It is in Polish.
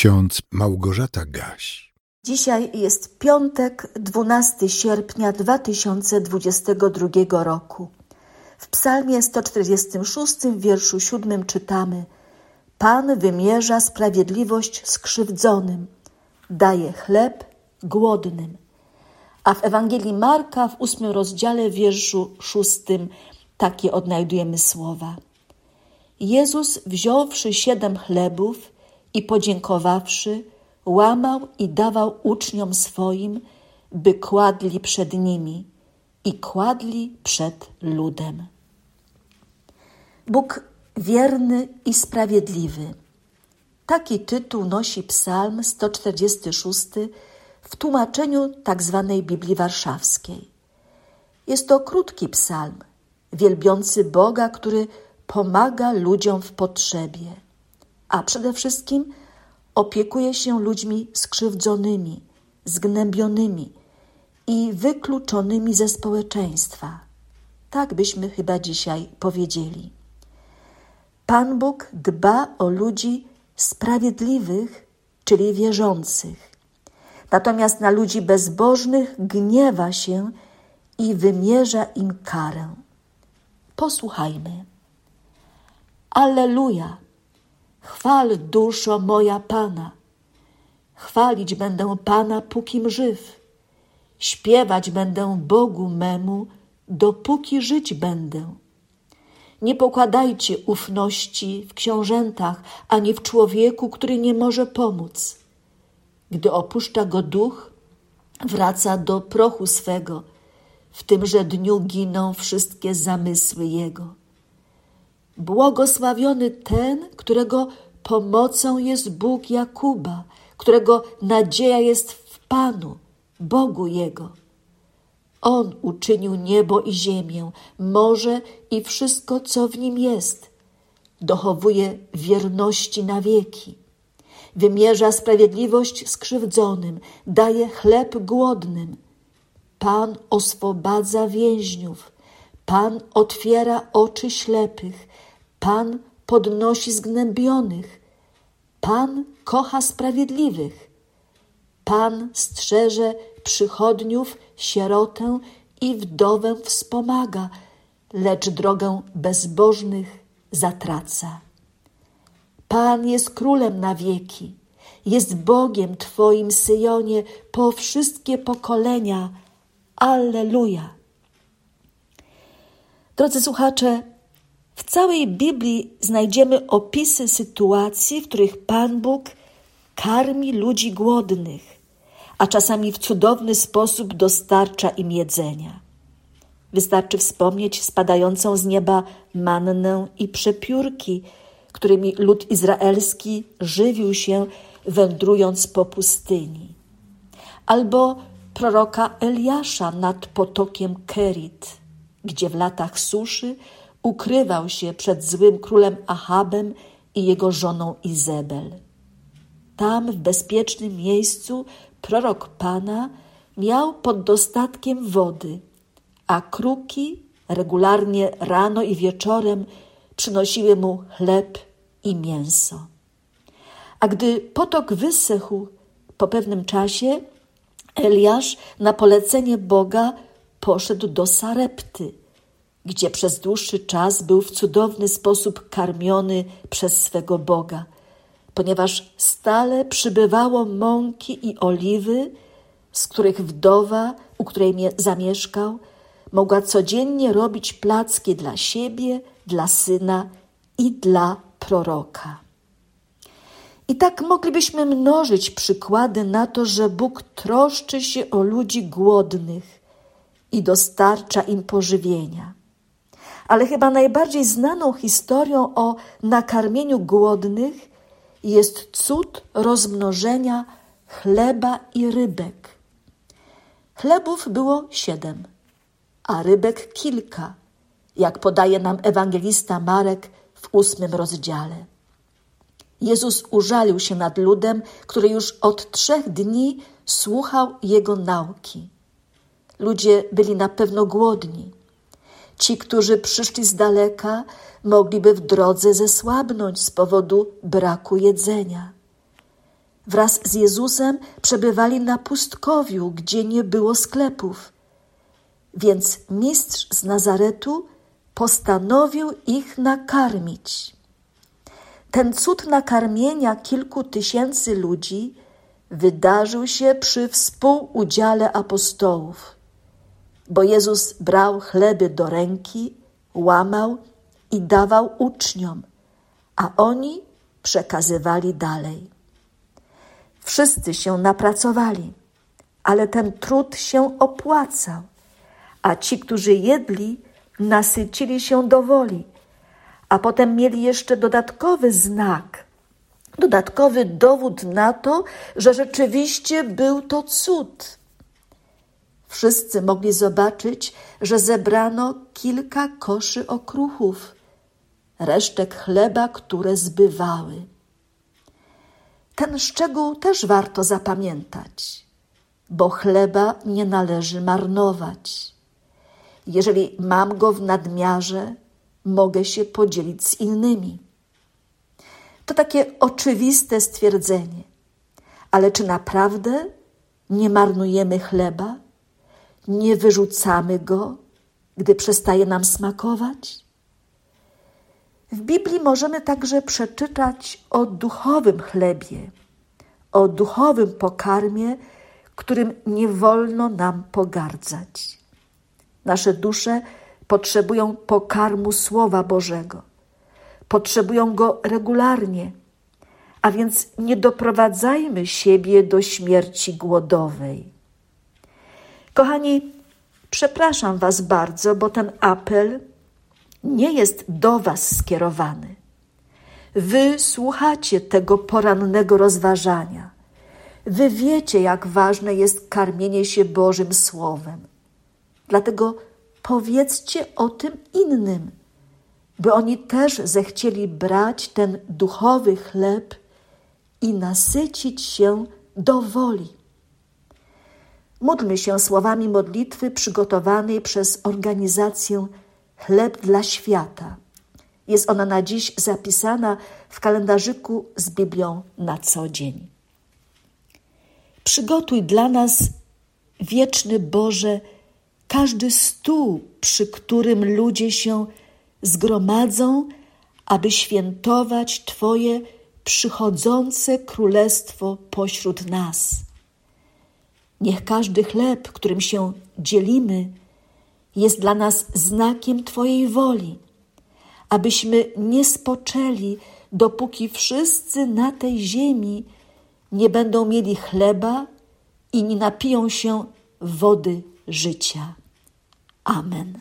ksiądz Małgorzata Gaś. Dzisiaj jest piątek, 12 sierpnia 2022 roku. W psalmie 146 w wierszu 7 czytamy Pan wymierza sprawiedliwość skrzywdzonym, daje chleb głodnym. A w Ewangelii Marka w ósmym rozdziale wierszu szóstym takie odnajdujemy słowa. Jezus wziąwszy siedem chlebów i podziękowawszy, łamał i dawał uczniom swoim, by kładli przed nimi i kładli przed ludem. Bóg wierny i sprawiedliwy. Taki tytuł nosi Psalm 146 w tłumaczeniu tzw. Tak Biblii Warszawskiej. Jest to krótki psalm, wielbiący Boga, który pomaga ludziom w potrzebie, a przede wszystkim opiekuje się ludźmi skrzywdzonymi, zgnębionymi i wykluczonymi ze społeczeństwa. Tak byśmy chyba dzisiaj powiedzieli. Pan Bóg dba o ludzi sprawiedliwych, czyli wierzących. Natomiast na ludzi bezbożnych gniewa się i wymierza im karę. Posłuchajmy. Alleluja! Chwal duszo moja Pana. Chwalić będę Pana, pókim żyw. Śpiewać będę Bogu memu, dopóki żyć będę. Nie pokładajcie ufności w książętach, ani w człowieku, który nie może pomóc. Gdy opuszcza go duch, wraca do prochu swego. W tymże dniu giną wszystkie zamysły jego. Błogosławiony ten, którego pomocą jest Bóg Jakuba, którego nadzieja jest w Panu, Bogu Jego. On uczynił niebo i ziemię, morze i wszystko, co w nim jest. Dochowuje wierności na wieki. Wymierza sprawiedliwość skrzywdzonym, daje chleb głodnym. Pan oswobadza więźniów, Pan otwiera oczy ślepych, Pan podnosi zgnębionych, Pan kocha sprawiedliwych, Pan strzeże przychodniów, sierotę i wdowę wspomaga, lecz drogę bezbożnych zatraca. Pan jest królem na wieki, jest Bogiem Twoim, Syjonie, po wszystkie pokolenia. Alleluja. Drodzy słuchacze, w całej Biblii znajdziemy opisy sytuacji, w których Pan Bóg karmi ludzi głodnych, a czasami w cudowny sposób dostarcza im jedzenia. Wystarczy wspomnieć spadającą z nieba mannę i przepiórki, którymi lud izraelski żywił się wędrując po pustyni. Albo proroka Eliasza nad potokiem Kerit, gdzie w latach suszy ukrywał się przed złym królem Achabem i jego żoną Izebel. Tam, w bezpiecznym miejscu, prorok Pana miał pod dostatkiem wody, a kruki regularnie rano i wieczorem przynosiły mu chleb i mięso. A gdy potok wysechł, po pewnym czasie Eliasz na polecenie Boga poszedł do Sarepty, gdzie przez dłuższy czas był w cudowny sposób karmiony przez swego Boga, ponieważ stale przybywało mąki i oliwy, z których wdowa, u której zamieszkał, mogła codziennie robić placki dla siebie, dla syna i dla proroka. I tak moglibyśmy mnożyć przykłady na to, że Bóg troszczy się o ludzi głodnych i dostarcza im pożywienia ale chyba najbardziej znaną historią o nakarmieniu głodnych jest cud rozmnożenia chleba i rybek. Chlebów było siedem, a rybek kilka, jak podaje nam ewangelista Marek w ósmym rozdziale. Jezus użalił się nad ludem, który już od trzech dni słuchał jego nauki. Ludzie byli na pewno głodni. Ci, którzy przyszli z daleka, mogliby w drodze zesłabnąć z powodu braku jedzenia. wraz z Jezusem przebywali na pustkowiu, gdzie nie było sklepów. Więc mistrz z Nazaretu postanowił ich nakarmić. Ten cud nakarmienia kilku tysięcy ludzi wydarzył się przy współudziale apostołów, bo Jezus brał chleby do ręki, łamał i dawał uczniom, a oni przekazywali dalej. Wszyscy się napracowali, ale ten trud się opłacał, a ci, którzy jedli, nasycili się do woli, a potem mieli jeszcze dodatkowy znak, dodatkowy dowód na to, że rzeczywiście był to cud. Wszyscy mogli zobaczyć, że zebrano kilka koszy okruchów, resztek chleba, które zbywały. Ten szczegół też warto zapamiętać, bo chleba nie należy marnować. Jeżeli mam go w nadmiarze, mogę się podzielić z innymi. To takie oczywiste stwierdzenie, ale czy naprawdę nie marnujemy chleba? Nie wyrzucamy go, gdy przestaje nam smakować? W Biblii możemy także przeczytać o duchowym chlebie, o duchowym pokarmie, którym nie wolno nam pogardzać. Nasze dusze potrzebują pokarmu Słowa Bożego, potrzebują go regularnie, a więc nie doprowadzajmy siebie do śmierci głodowej. Kochani, przepraszam Was bardzo, bo ten apel nie jest do Was skierowany. Wy słuchacie tego porannego rozważania. Wy wiecie, jak ważne jest karmienie się Bożym Słowem. Dlatego powiedzcie o tym innym, by oni też zechcieli brać ten duchowy chleb i nasycić się do woli. Módlmy się słowami modlitwy przygotowanej przez organizację Chleb dla świata. Jest ona na dziś zapisana w kalendarzyku z Biblią na co dzień. Przygotuj dla nas, wieczny Boże, każdy stół, przy którym ludzie się zgromadzą, aby świętować Twoje przychodzące królestwo pośród nas. Niech każdy chleb, którym się dzielimy, jest dla nas znakiem Twojej woli, abyśmy nie spoczęli, dopóki wszyscy na tej ziemi nie będą mieli chleba i nie napiją się wody życia. Amen.